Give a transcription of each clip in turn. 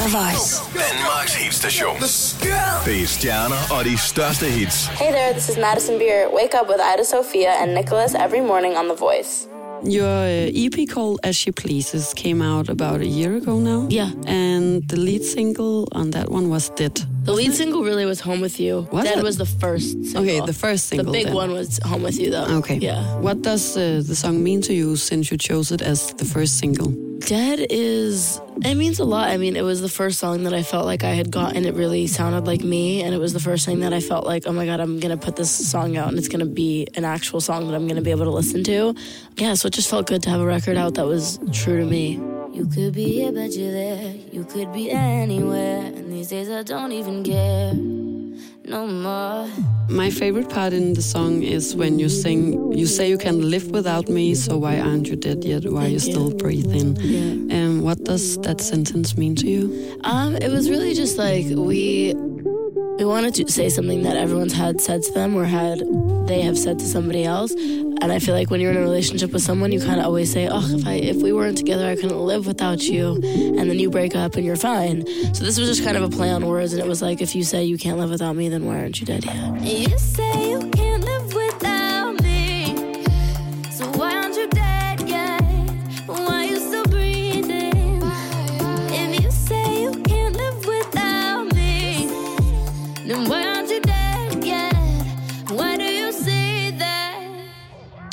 The Voice. Danmarks hitstation. Det er stjerner og de største hits. Hey there, this is Madison Beer. Wake up with Ida Sofia and Nicholas every morning on The Voice. Your uh, EP called As She Pleases came out about a year ago now. Yeah. And the lead single on that one was Dead. The lead single really was Home With You. Was Dead it? was the first single. Okay, the first single. The big then. one was Home With You, though. Okay. Yeah. What does uh, the song mean to you since you chose it as the first single? Dead is, it means a lot. I mean, it was the first song that I felt like I had gotten. It really sounded like me. And it was the first thing that I felt like, oh my God, I'm going to put this song out and it's going to be an actual song that I'm going to be able to listen to. Yeah, so it just felt good to have a record out that was true to me. You could be here, but you're there. You could be anywhere. And these days I don't even care. No more. My favorite part in the song is when you sing, you say you can live without me, so why aren't you dead yet? Why are you still breathing? Yeah. Um, what does that sentence mean to you? Um, it was really just like we we wanted to say something that everyone's had said to them or had they have said to somebody else. And I feel like when you're in a relationship with someone, you kind of always say, "Oh, if I if we weren't together, I couldn't live without you." And then you break up and you're fine. So this was just kind of a play on words, and it was like, if you say you can't live without me, then why aren't you dead yet? You say you can't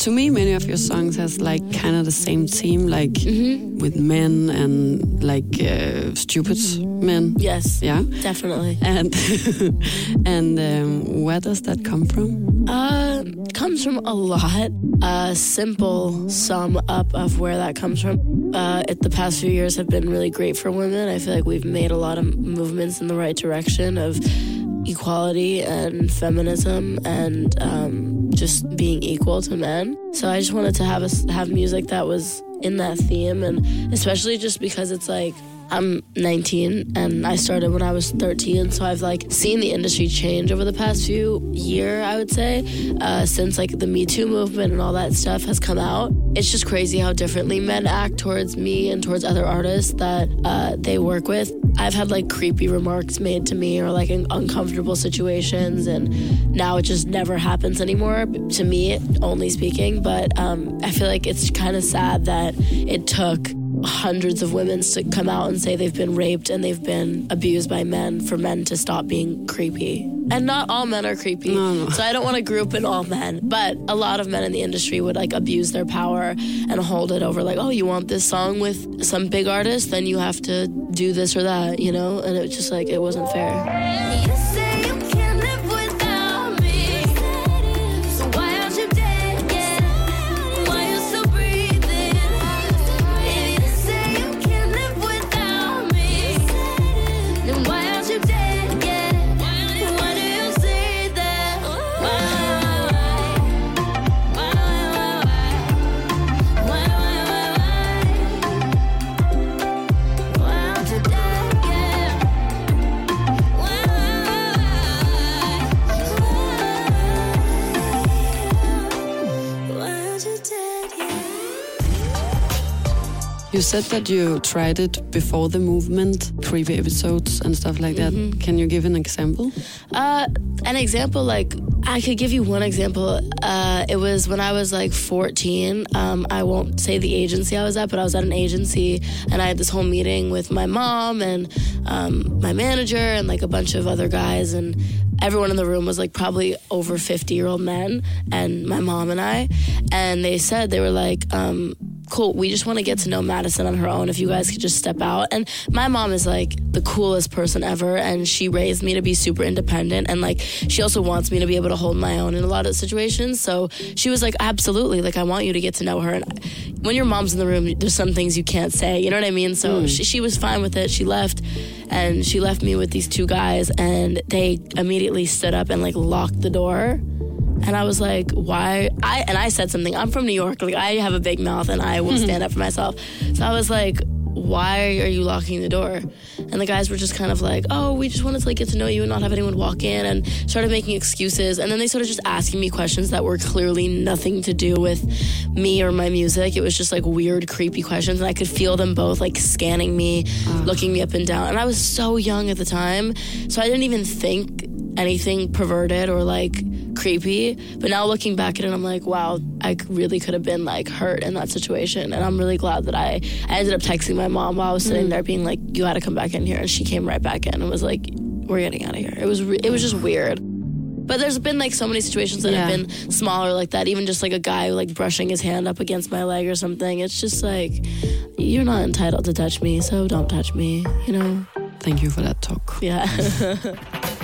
To me, many of your songs has like kind of the same theme, like Mm-hmm. with men and like uh, stupid men. Yes, Yeah. definitely. And and um, where does that come from? Uh, comes from a lot. A simple sum up of where that comes from. Uh, it, the past few years have been really great for women. I feel like we've made a lot of movements in the right direction of equality and feminism and um, just being equal to men. So I just wanted to have us have music that was in that theme, and especially just because it's like I'm 19 and I started when I was 13, so I've like seen the industry change over the past few year, I would say, uh, since like the Me Too movement and all that stuff has come out. It's just crazy how differently men act towards me and towards other artists that uh, they work with. I've had like creepy remarks made to me or like uncomfortable situations, and now it just never happens anymore. To me, only speaking, but um, I feel like it's kind of sad that it took hundreds of women to come out and say they've been raped and they've been abused by men for men to stop being creepy. And not all men are creepy. No, no. So I don't want to group in all men, but a lot of men in the industry would like abuse their power and hold it over like, oh, you want this song with some big artist, then you have to do this or that, you know? And it was just like, it wasn't fair. You said that you tried it before the movement, creepy episodes and stuff like that. Mm-hmm. Can you give an example? Uh, an example, like I could give you one example. Uh, it was when I was like 14. Um, I won't say the agency I was at, but I was at an agency, and I had this whole meeting with my mom and um, my manager and like a bunch of other guys, and everyone in the room was like probably over 50 year old men, and my mom and I, and they said they were like. Um, cool. We just want to get to know Madison on her own. If you guys could just step out. And my mom is like the coolest person ever. And she raised me to be super independent. And like, she also wants me to be able to hold my own in a lot of situations. So she was like, absolutely. Like, I want you to get to know her. And when your mom's in the room, there's some things you can't say. You know what I mean? So hmm. she, she was fine with it. She left. And she left me with these two guys. And they immediately stood up and like locked the door. And I was like, why? I and I said something. I'm from New York. Like I have a big mouth and I will mm-hmm. stand up for myself. So I was like, why are you locking the door? And the guys were just kind of like, oh, we just wanted to like get to know you and not have anyone walk in and started making excuses. And then they started just asking me questions that were clearly nothing to do with me or my music. It was just like weird, creepy questions. And I could feel them both like scanning me, ah. looking me up and down. And I was so young at the time. So I didn't even think anything perverted or like creepy. But now looking back at it, I'm like, wow, I really could have been like hurt in that situation. And I'm really glad that I, I ended up texting my mom while I was sitting mm. there being like, you got to come back in here. And she came right back in and was like, we're getting out of here. It was, re- it was just weird. But there's been like so many situations that have been smaller like that. Even just like a guy like brushing his hand up against my leg or something. It's just like, you're not entitled to touch me, so don't touch me, you know? Thank you for that talk. Yeah.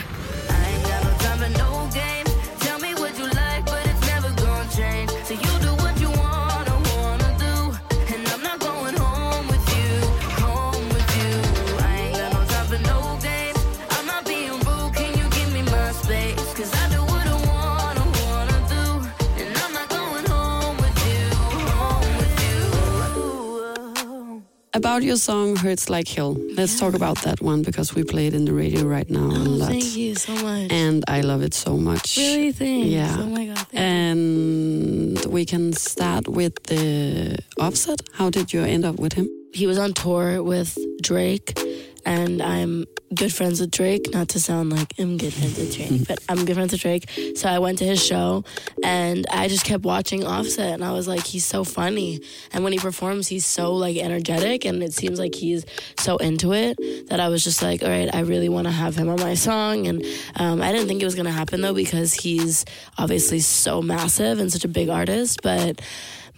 About your song Hurts Like Hell, let's talk about that one because we play it in the radio right now a oh, lot. thank you so much. And I love it so much. really, thanks. Yeah. Oh my God. Thank you. And we can start with the offset. How did you end up with him? he was on tour with Drake, and I'm good friends with Drake. Not to sound like I'm good friends with Drake, but I'm good friends with Drake. So I went to his show, and I just kept watching Offset, and I was like, he's so funny, and when he performs, he's so like energetic, and it seems like he's so into it that I was just like, all right, I really want to have him on my song, and um, I didn't think it was gonna happen though because he's obviously so massive and such a big artist, but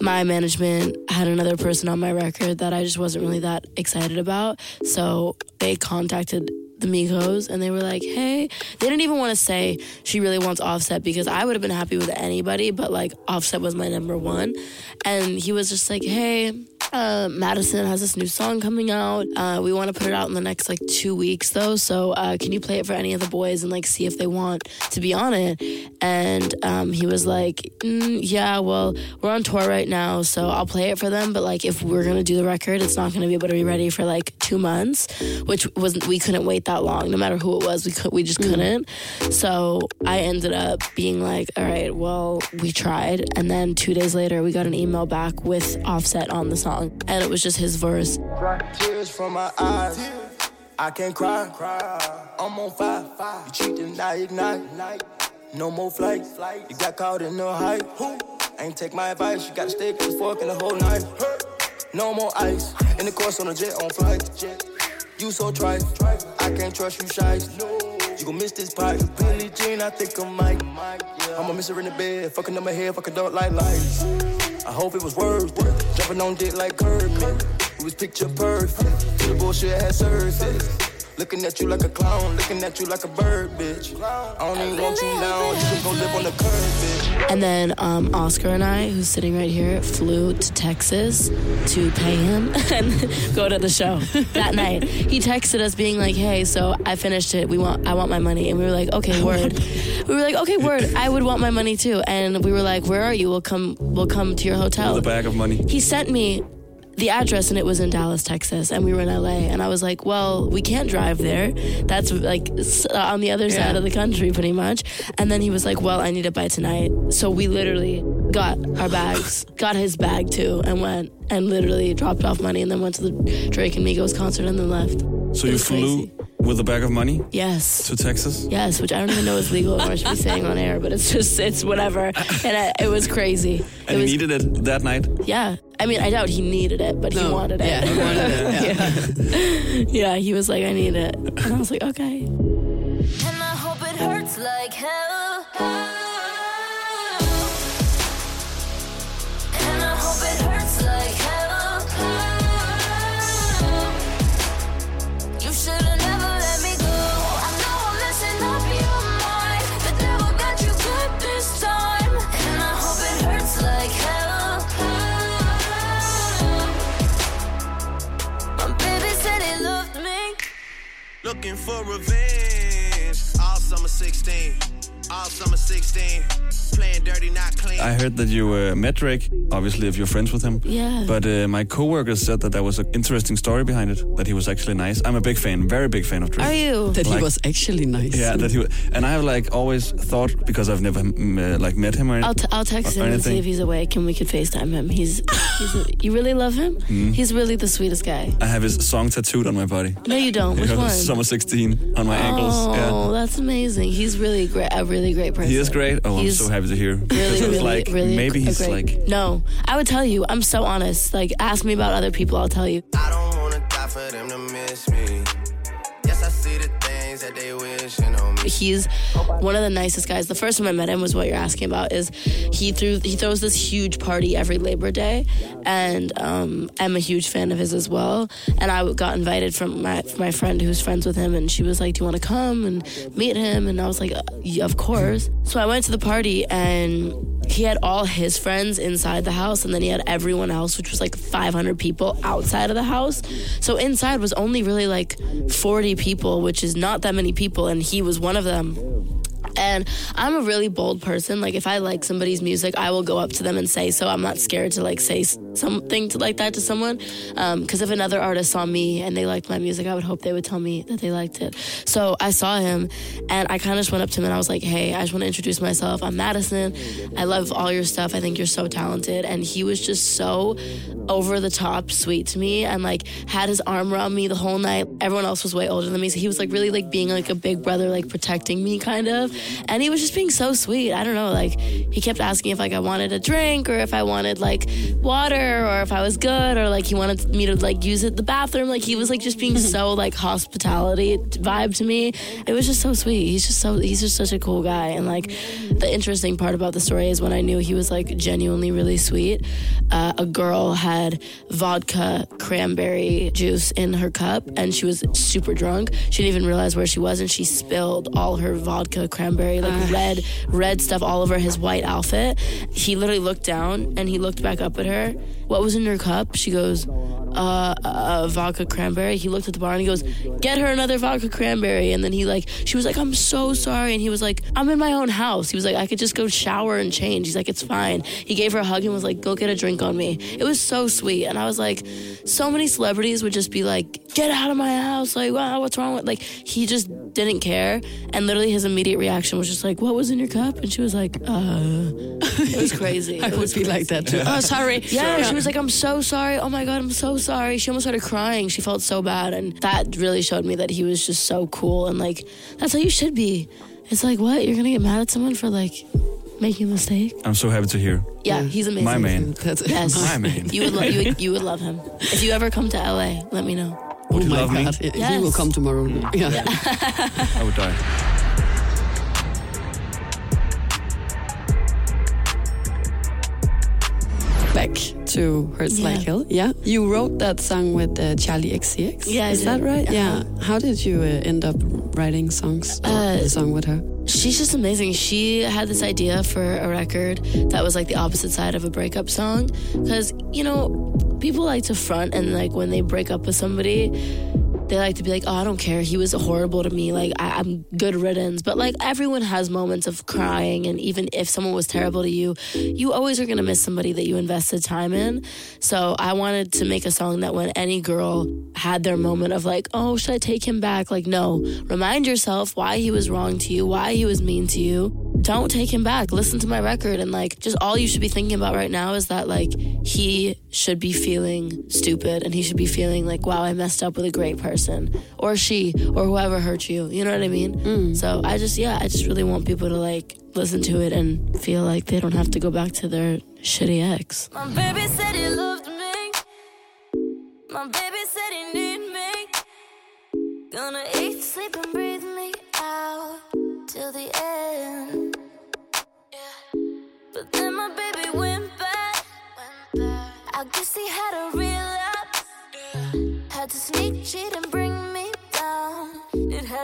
my management had another person on my record that I just wasn't really that excited about. So they contacted the Migos and they were like, hey, they didn't even want to say she really wants Offset because I would have been happy with anybody, but like Offset was my number one. And he was just like, hey, uh, Madison has this new song coming out. Uh, we want to put it out in the next like two weeks though. So uh, can you play it for any of the boys and like see if they want to be on it? And um, he was like, mm, yeah, well, we're on tour right now, so I'll play it for them. But like, if we're gonna do the record, it's not gonna be able to be ready for like two months, which wasn't. We couldn't wait that long, no matter who it was. We could, we just couldn't. So I ended up being like, all right, well, we tried, and then two days later, we got an email back with Offset on the song, and it was just his verse. Tears from my eyes. I can't cry. I'm on fire. You cheat and I ignite. No more flight. You got caught in the hype. Ain't take my advice. You gotta stay with the fork in the whole night. No more ice. In the course on a jet on flight. You so trite. I can't trust you, shies. You gon' miss this pipe. Billie Jean, I think I might. I'ma miss her in the bed. Fucking up my head. Fucking don't like lights. I hope it was worth it. Jumping on dick like Kirby. It was picture perfect. Till the bullshit had surfaced. Looking at you like a clown, looking at you like a bird, bitch. I don't even want you now. You can go live on the curb, bitch. And then um, Oscar and I, who's sitting right here, flew to Texas to pay him and go to the show that night. He texted us being like, "Hey, so I finished it. We want, I want my money." And we were like, "Okay, word." we were like, "Okay, word. I would want my money too." And we were like, "Where are you? We'll come. We'll come to your hotel." The bag of money. he sent me the address and it was in Dallas, Texas, and we were in LA. And I was like, well, we can't drive there. That's like uh, on the other side of the country, pretty much. And then he was like, well, I need it by tonight. So we literally got our bags, got his bag too, and went and literally dropped off money and then went to the Drake and Migos concert and then left. So you flew crazy. With a bag of money Yes. to Texas? Yes, which I don't even know is legal or I should be saying on air, but it's just, it's whatever. And I, it was crazy. It And was, you needed it that night? Yeah. I mean, I doubt he needed it, but he wanted it. yeah, he wanted it, yeah. yeah, he was like, I need it. And I was like, okay. And I hope it hurts like hell. For revenge. All summer 16. All summer 16, playing dirty, not clean. I heard that you uh, met Drake, obviously, if you're friends with him. Yeah. But uh, my coworkers said that there was an interesting story behind it, that he was actually nice. I'm a big fan, very big fan of Drake. Are you? That he was actually nice. Yeah, that he was. and I have like always thought because I've never mm, uh, like met him or, anything. I'll, t- I'll text or him and see if he's awake and we could FaceTime him. He's, he's a, you really love him? Mm-hmm. He's really the sweetest guy. I have his song tattooed on my body. No, you don't. Which You know, one? Summer 16 on my ankles. Oh, Yeah. that's amazing. He's really great. A really great person. He is great. Oh, He's I'm so happy to hear. Really, Because I was really, like, really. maybe a he's great- like No, I would tell you. I'm so honest. Like, ask me about other people. I'll tell you. I don't wanna die for them to miss me. He's one of the nicest guys. The first time I met him was what you're asking about. Is he threw he throws this huge party every Labor Day, and um, I'm a huge fan of his as well. And I got invited from my my friend who's friends with him, and she was like, "Do you want to come and meet him?" And I was like, uh, "Of course." So I went to the party, and he had all his friends inside the house, and then he had everyone else, which was like 500 people outside of the house. So inside was only really like 40 people, which is not that many people, and he was one of them. And I'm a really bold person. Like if I like somebody's music, I will go up to them and say so. I'm not scared to like say something to, like that to someone. Um, because if another artist saw me and they liked my music, I would hope they would tell me that they liked it. So I saw him, and I kind of just went up to him and I was like, "Hey, I just want to introduce myself. I'm Madison. I love all your stuff. I think you're so talented." And he was just so over the top sweet to me and like had his arm around me the whole night. Everyone else was way older than me, so he was like really like being like a big brother, like protecting me kind of. And he was just being so sweet. I don't know, like he kept asking if like I wanted a drink or if I wanted like water or if I was good or like he wanted me to like use it the bathroom. Like he was like just being so like hospitality vibe to me. It was just so sweet. He's just so he's just such a cool guy. And like the interesting part about the story is when I knew he was like genuinely really sweet. Uh, a girl had vodka cranberry juice in her cup and she was super drunk. She didn't even realize where she was and she spilled all her vodka cranberry like red red stuff all over his white outfit. He literally looked down and he looked back up at her. What was in your cup? She goes, uh, uh, vodka cranberry. He looked at the bar and he goes, "Get her another vodka cranberry." And then he like, she was like, "I'm so sorry." And he was like, "I'm in my own house." He was like, "I could just go shower and change." He's like, "It's fine." He gave her a hug and was like, "Go get a drink on me." It was so sweet, and I was like, so many celebrities would just be like, "Get out of my house!" Like, wow, what's wrong with? Like, he just didn't care, and literally his immediate reaction was just like, "What was in your cup?" And she was like, "Uh." It was crazy. I It would be like that too. Oh, sorry. yeah, was like, I'm so sorry. Oh my God, I'm so sorry. She almost started crying. She felt so bad. And that really showed me that he was just so cool. And like, that's how you should be. It's like, what? You're going to get mad at someone for like making a mistake? I'm so happy to hear. Yeah, he's amazing. My man. That's Yes. My man. You would, lo- you, would, you would love him. If you ever come to LA, let me know. Oh you my love me? god, he will come tomorrow. Mm. Yeah. I would die. Back to Hurts Yeah. Like Hell. Yeah, you wrote that song with uh, Charli XCX. Yeah, is that right? Uh-huh. Yeah. How did you uh, end up writing songs? Uh, the song with her. She's just amazing. She had this idea for a record that was like the opposite side of a breakup song. Because, you know, people like to front and like when they break up with somebody, they like to be like, oh, I don't care. He was horrible to me. Like, I- I'm good riddance. But like, everyone has moments of crying. And even if someone was terrible to you, you always are going to miss somebody that you invested time in. So I wanted to make a song that when any girl had their moment of like, oh, should I take him back? Like, no. Remind yourself why he was wrong to you, why he was mean to you. Don't take him back. Listen to my record. And like, just all you should be thinking about right now is that like, he should be feeling stupid and he should be feeling like, wow, I messed up with a great person. Or she, or whoever hurt you. You know what I mean? Mm. So I just, yeah, I just really want people to like listen to it and feel like they don't have to go back to their shitty ex. My baby said he loved me. My baby said he need me. Gonna eat, sleep, and breathe me out till the end. Yeah. But then my baby went back. I guess he had a relapse. Had to sneak, cheat, and bring me down.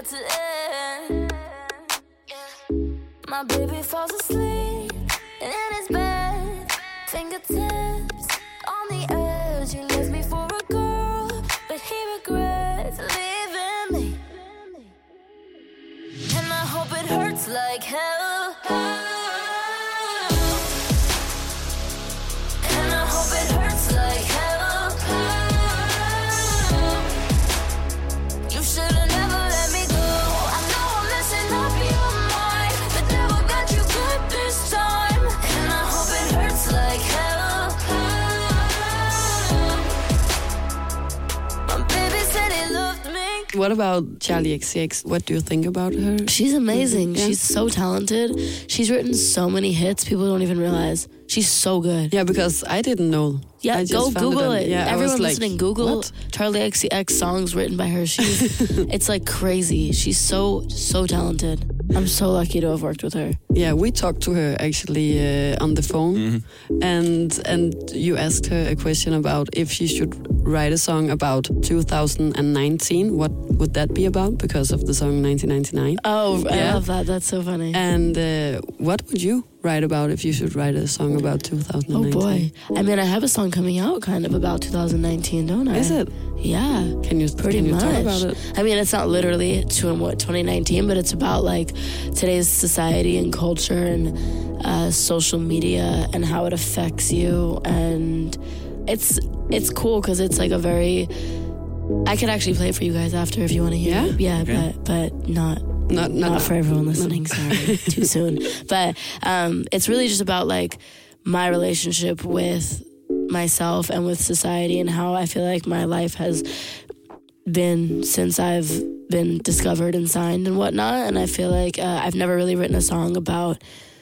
Had to end. My baby falls asleep in his bed, fingertips on the edge. He left me for a girl, but he regrets leaving me. And I hope it hurts like hell about Charli XCX? What do you think about her? She's amazing. Yeah. She's so talented. She's written so many hits people don't even realize. She's so good. Yeah, because I didn't know. Yeah, I go found Google on- it. Yeah, I Everyone like, listening, Google what? Charli XCX songs written by her. She's it's like crazy. She's so so talented. I'm so lucky to have worked with her. Yeah, we talked to her actually uh, on the phone, and and you asked her a question about if she should write a song about 2019. What would that be about? Because of the song 1999. Oh, I Yeah. love that. That's so funny. And uh, what would you write about if you should write a song about oh 2019? boy. I mean, I have a song coming out kind of about 2019, don't I? Is it? Yeah. Can you Pretty can you much. talk about it? I mean, it's not literally to what 2019, but it's about like today's society and culture and uh, social media and how it affects you. And it's it's cool because it's like a very. I could actually play it for you guys after if you want to hear. Yeah? it. yeah, Okay. but but not Not not, not for everyone listening. Sorry, too soon. But um, it's really just about like my relationship with myself and with society and how I feel like my life has been since I've been discovered and signed and whatnot. And I feel like uh, I've never really written a song about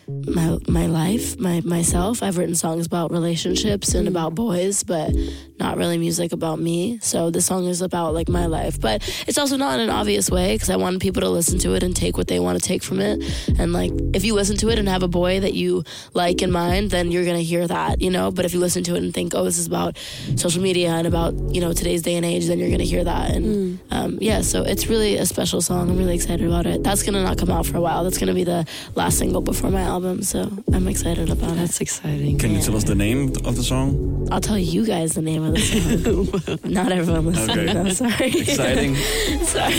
my my life, my myself. I've written songs about relationships and about boys, but not really music about me. So this song is about like my life, but it's also not in an obvious way because I want people to listen to it and take what they want to take from it. And like if you listen to it and have a boy that you like in mind, then you're gonna hear that, you know. But if you listen to it and think, oh, this is about social media and about you know today's day and age, then you're gonna hear that. And um, yeah, so it's really a special song. I'm really excited about it. That's gonna not come out for a while. That's gonna be the last single before my album. So I'm excited about it. That's exciting. Can you tell us the name of the song? I'll tell you guys the name of the song. Not everyone listening. Okay. though, sorry. Exciting. sorry.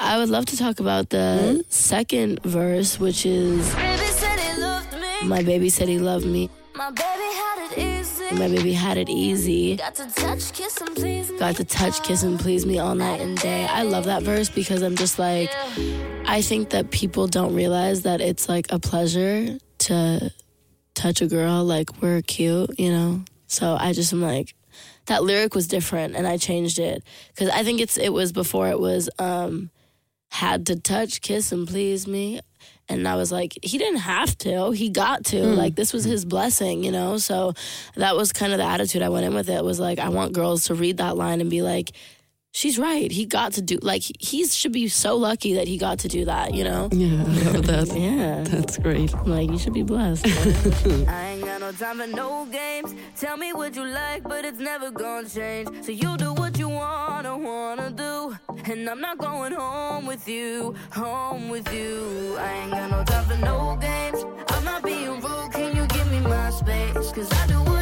I would love to talk about the hmm? second verse, which is Baby said he loved me. My baby said he loved me. My baby had it easy. My baby had it easy. Got to touch, kiss, and please me. Got to touch, kiss, and please me all night and day. I love that verse because I'm just like, I think that people don't realize that it's like a pleasure to touch a girl. Like, we're cute, you know? So I just am like, that lyric was different and I changed it. Because I think it's it was before it was, um, had to touch, kiss, and please me. And I was like, he didn't have to. He got to. Hmm. Like, this was his blessing, you know? So that was kind of the attitude I went in with it was like, I want girls to read that line and be like, she's right. He got to do, like, he should be so lucky that he got to do that, you know? Yeah, I love that. Yeah. That's great. Like, you should be blessed. I ain't got no time for no games. Tell me what you like, but it's never gonna change. So you do what you wanna, wanna do. And I'm not going home with you, home with you. I ain't got no time for no games. I'm not being rude, can you give me my space? Cause I do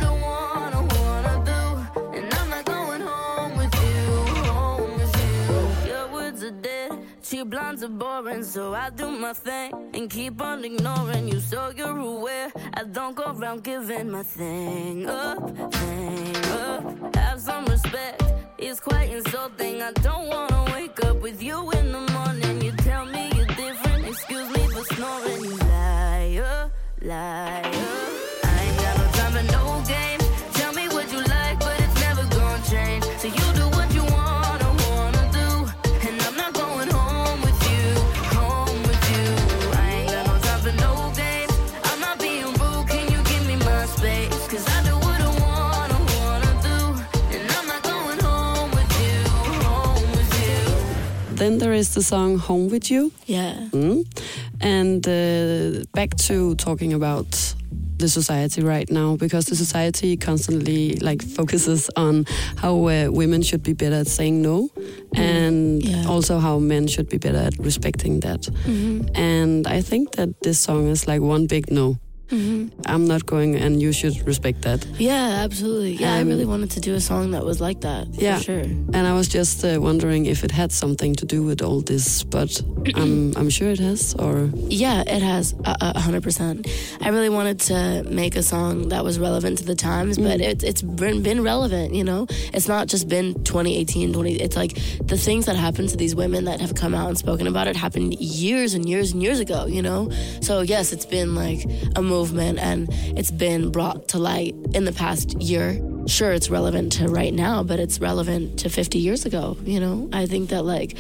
cheap blondes are boring, so I do my thing and keep on ignoring you. So you're aware I don't go around giving my thing up, thing up. Have some respect, it's quite insulting. I don't wanna wake up with you in the morning. You tell me you're different, excuse me for snoring. Liar, liar. Then there is the song Home With You. yeah. Mm. And uh, back to talking about the society right now, because the society constantly like focuses on how uh, women should be better at saying no, and Yeah. also how men should be better at respecting that. And I think that this song is like one big no. I'm not going, and you should respect that. Yeah, absolutely. Yeah, I Um, really wanted to do a song that was like that. For Yeah. sure. And I was just uh, wondering if it had something to do with all this, but I'm I'm sure it has. Or Yeah, it has a hundred percent. I really wanted to make a song that was relevant to the times, but it, it's been, been relevant. You know, it's not just been 2018, 20. It's like the things that happened to these women that have come out and spoken about it happened years and years and years ago. You know, so yes, it's been like a movement and it's been brought to light in the past year sure it's relevant to right now, but it's relevant to 50 years ago, you know? I think that like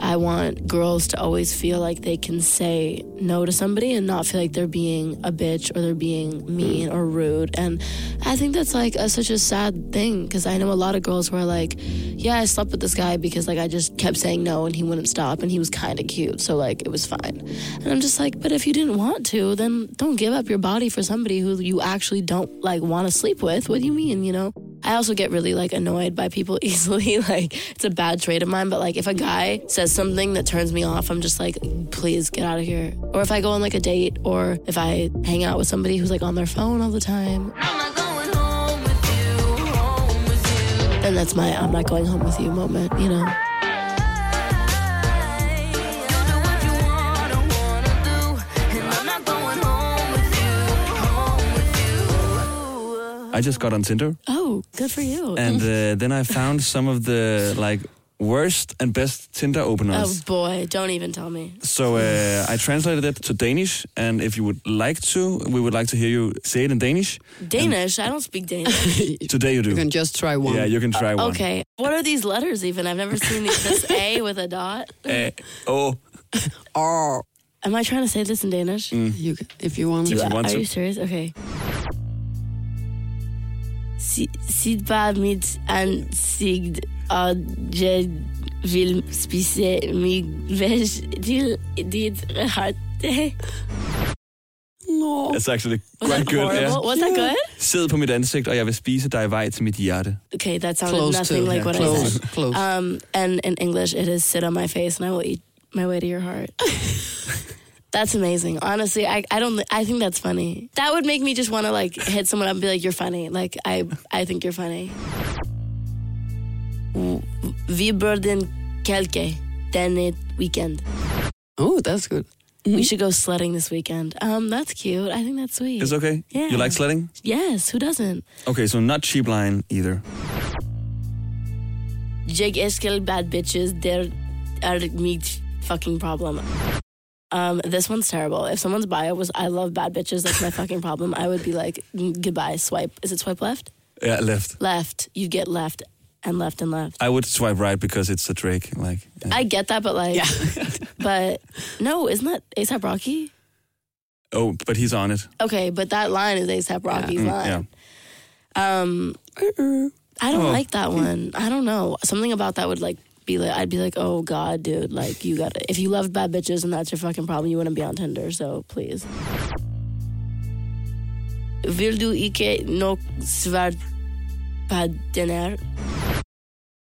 I want girls to always feel like they can say no to somebody and not feel like they're being a bitch or they're being mean or rude. And I think that's like a, such a sad thing because I know a lot of girls who are like, yeah, I slept with this guy because like I just kept saying no and he wouldn't stop and he was kind of cute. So like it was fine. And I'm just like, but if you didn't want to, then don't give up your body for somebody who you actually don't like want to sleep with. What do you mean, you know? I also get really like annoyed by people easily. Like it's a bad trait of mine, but like if a guy says something that turns me off, I'm just like, please get out of here. Or if I go on like a date or if I hang out with somebody who's like on their phone all the time, I'm not going home with you, home then that's my I'm not going home with you moment, you know? I just got on Tinder, Oh, good for you. and uh, then I found some of the like worst and best Tinder openers. oh boy, don't even tell me. So uh, I translated it to Danish, and if you would like to, we would like to hear you say it in Danish. Danish? I don't speak Danish. Today you do. You can just try one. yeah, you can try one. Okay. What are these letters even? I've never seen these. this A with a dot. Uh, oh, Or Am I trying to say this in Danish? you, if you want. Do you, you want are you serious? Okay. Si- Sid bare mit ansigt, og jeg vil spise mig væk til dit hjerte. No. It's actually Was quite that good. horrible? Yeah. Was that good? Sid på mit ansigt, og jeg vil spise dig vej til mit hjerte. Okay, that sounded Close nothing to. like yeah, what I close. said. Close. Um, and in English, it is sit on my face, and I will eat my way to your heart. that's amazing. Honestly, I, I don't. I think that's funny. That would make me just want to like hit someone up and be like, "You're funny." Like I, I think you're funny. Vi burde kelke denne weekend. oh, that's good. We should go sledding this weekend. Um, that's cute. I think that's sweet. It's okay? Yeah. You like sledding? Yes, who doesn't? Okay, so not cheap line either. Jeg elsker bad bitches. They're are meat fucking problem. Um, this one's terrible. If someone's bio was "I love bad bitches," that's my fucking problem. I would be like, "Mm, goodbye. Swipe. Is it swipe left? Yeah, left. Left. You get left and left and left. I would swipe right because it's a Drake. Like, uh, I get that, but like, yeah. but no, isn't that ASAP Rocky? oh, but he's on it. Okay, but that line is ASAP Rocky's Mm, line. yeah. Um, I don't Oh. like that one. I don't know. Something about that would like be like, I'd be like, oh God, dude, like you got to If you loved bad bitches and that's your fucking problem, you wouldn't be on Tinder. So please. Vill du ikke nok svart på den?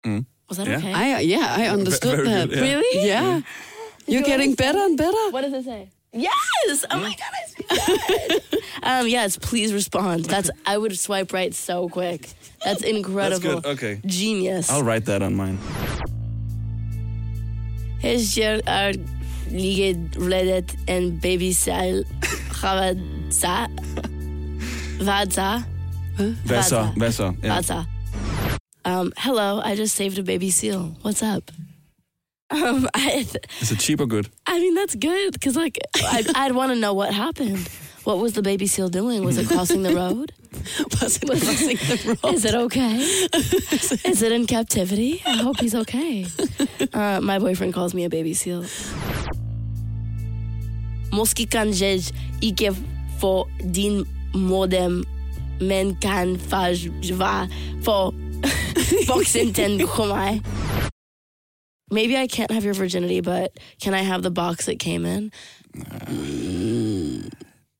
Mm. Was that Yeah. okay? I yeah, I understood very that. good, yeah. really? Yeah. You're getting better and better. What does it say? Yes! Oh my god, I speak um, yes, please respond. That's I would swipe right so quick. That's incredible. That's incredible. good. Okay. Genius. I'll write that on mine. His year are ligget redet en baby cell. Havadza. Vadza. Hvad så? Yeah. Vadza. Um, hello, I just saved a baby seal. What's up? Um, I, Is it cheap or good? I mean, that's good because, like, I'd, I'd want to know what happened. What was the baby seal doing? Was it crossing the road? Was it crossing the road? Is it okay? Is it in captivity? I hope he's okay. Uh, my boyfriend calls me a baby seal. Måske kan jeg ikke få din modem, men kan forsvare for boksen den kommer. Maybe I can't have your virginity, but can I have the box it came in?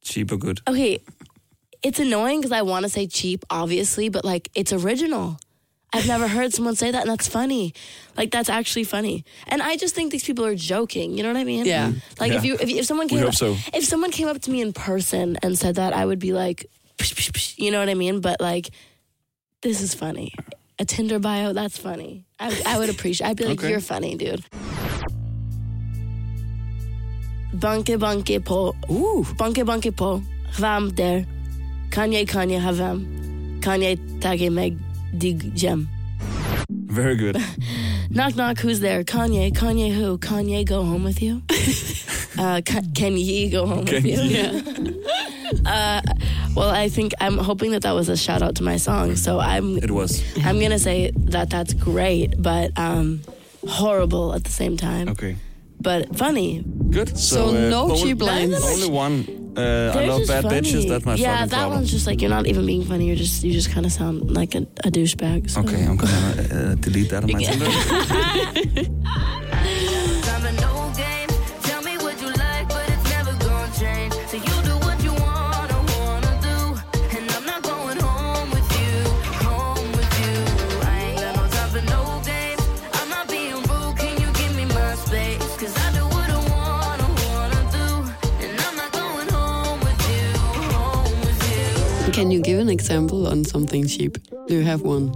Cheap or good? Okay, it's annoying because I want to say cheap, obviously, but like it's original. I've never heard someone say that, and that's funny. Like that's actually funny. And I just think these people are joking. You know what I mean? Yeah. Like if you if, if someone We came hope so. if someone came up to me in person and said that, I would be like, psh, psh, psh, you know what I mean? But like, this is funny. A Tinder bio, that's funny. I, I would appreciate. I'd be like, Okay. you're funny, dude. Bunke bunke po. Ooh. Bunke bunke po. Hvem der? Kan Kanye kan jeg ha hvem? Kan jeg tage meg dig gem? Very good. Knock knock, who's there? Kanye, Kanye who? Kanye go home with you? uh, can, can ye go home Can with you? ye? uh, Well, I think I'm hoping that that was a shout out to my song. So I'm It was. I'm gonna say that that's great, but um, horrible at the same time. Okay. But funny. Good. So no only- cheap lines. Only one. Uh, I love bad funny. bitches. That's my yeah, that problem. one's just like you're not even being funny. You're just you just kind of sound like a, a douchebag. So. Okay, I'm gonna uh, delete that on my Tinder. Can you give an example on something cheap? Do you have one?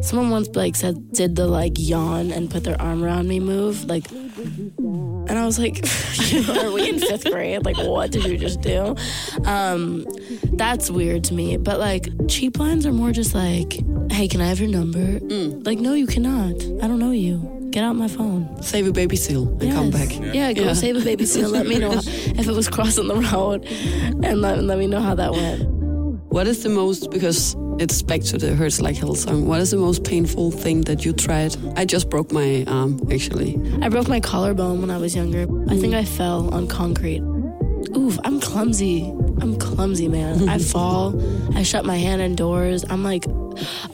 Someone once like said did the like yawn and put their arm around me move like, and I was like, are we in fifth grade? Like, what did you just do? Um, that's weird to me. But like, cheap lines are more just like, hey, can I have your number? Like, no, you cannot. I don't know you. Get out my phone. Save a baby seal and come Yes. back. Yeah, go Yeah. save a baby seal. Let me know if it was crossing the road, and let, let me know how that went. What is the most because it's back to the hurts like hell song. What is the most painful thing that you tried? I just broke my arm actually. I broke my collarbone when I was younger. I think I fell on concrete. Oof, I'm clumsy. I'm clumsy, man. I fall. I shut my hand indoors. I'm like,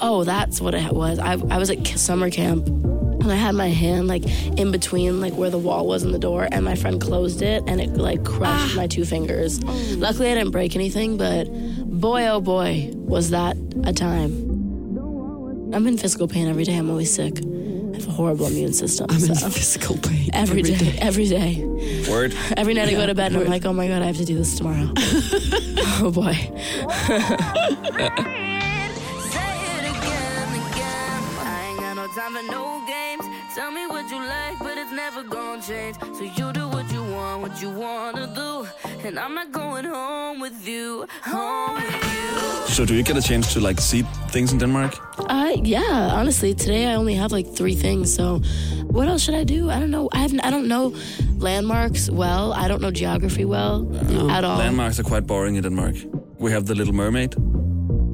oh, that's what it was. I, I was at summer camp and I had my hand like in between like where the wall was and the door and my friend closed it and it like crushed ah. my two fingers. Oh. Luckily I didn't break anything, but boy oh boy was that a time. I'm in physical pain every day. I'm always sick. I have a horrible immune system. I'm in physical pain Every day, every day. Word. Every night I go to bed and I'm like, oh my god, I have to do this tomorrow. oh boy. Say it again, again. I ain't got no time for no games. Tell me what you like, but it's never gonna change. So you do what you want, what you wanna do. And I'm not going home with you, home with you. So do you get a chance to like see things in Denmark? Uh, yeah, honestly, today I only have like three things. So, what else should I do? I don't know. I haven't. I don't know landmarks well. I don't know geography well at all. Landmarks are quite boring in Denmark. We have the Little Mermaid.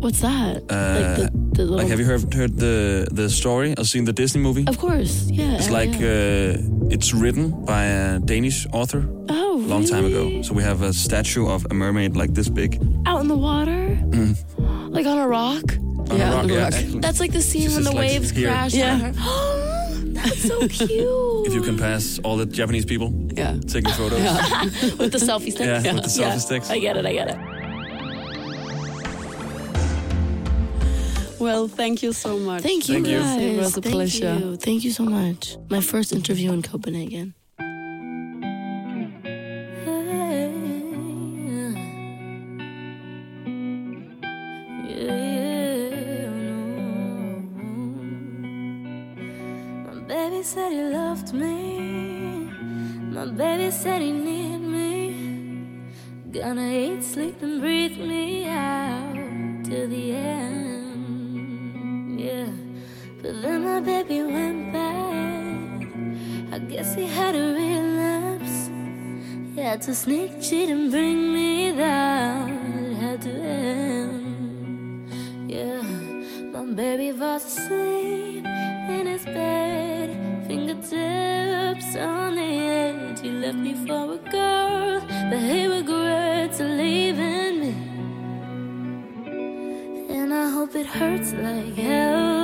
What's that? like the, the little. Like, have you heard heard the the story or seen the Disney movie? Of course, yeah. It's yeah, like yeah. uh, it's written by a Danish author oh, a long time ago. So we have a statue of a mermaid like this big. out in the water, mm-hmm. like on a rock. On Yeah, a rock, yeah, rock. That's like the scene She's when the like, waves here. crash. Yeah. on her. that's so cute. If you can pass all the Japanese people Yeah. taking photos. with the selfie sticks. Yeah, with the selfie sticks. I get it. I get it. Well, thank you so much. Thank you Thank you. It was a Thank pleasure. You. Thank you so much. My first interview in Copenhagen. Baby said he loved me. My baby said he needed me. Gonna eat, sleep, and breathe me out to the end. Yeah, but then my baby went bad. I guess he had a relapse. He had to sneak, cheat, and bring me down. It had to end. Yeah, my baby was asleep in his bed, fingertips on the edge. He left me for a girl, but he regrets leaving me. And I hope it hurts like hell.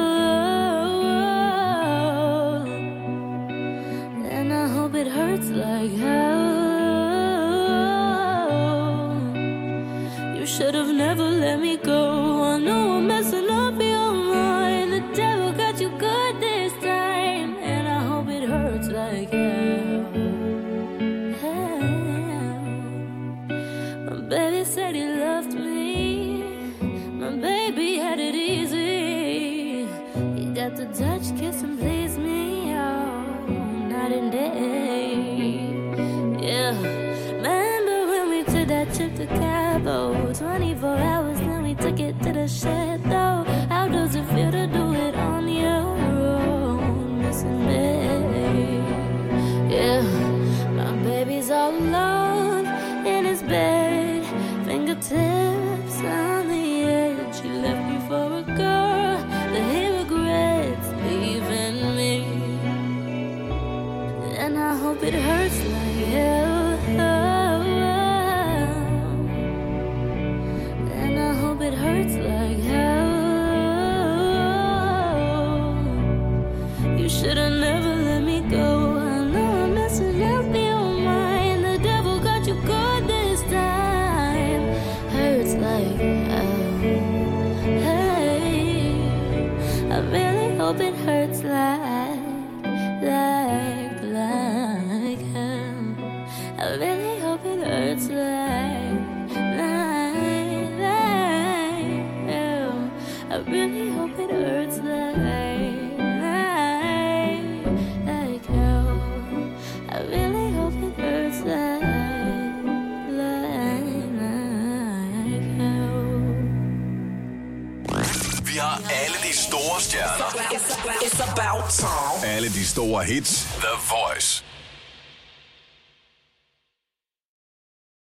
Hits. The Voice.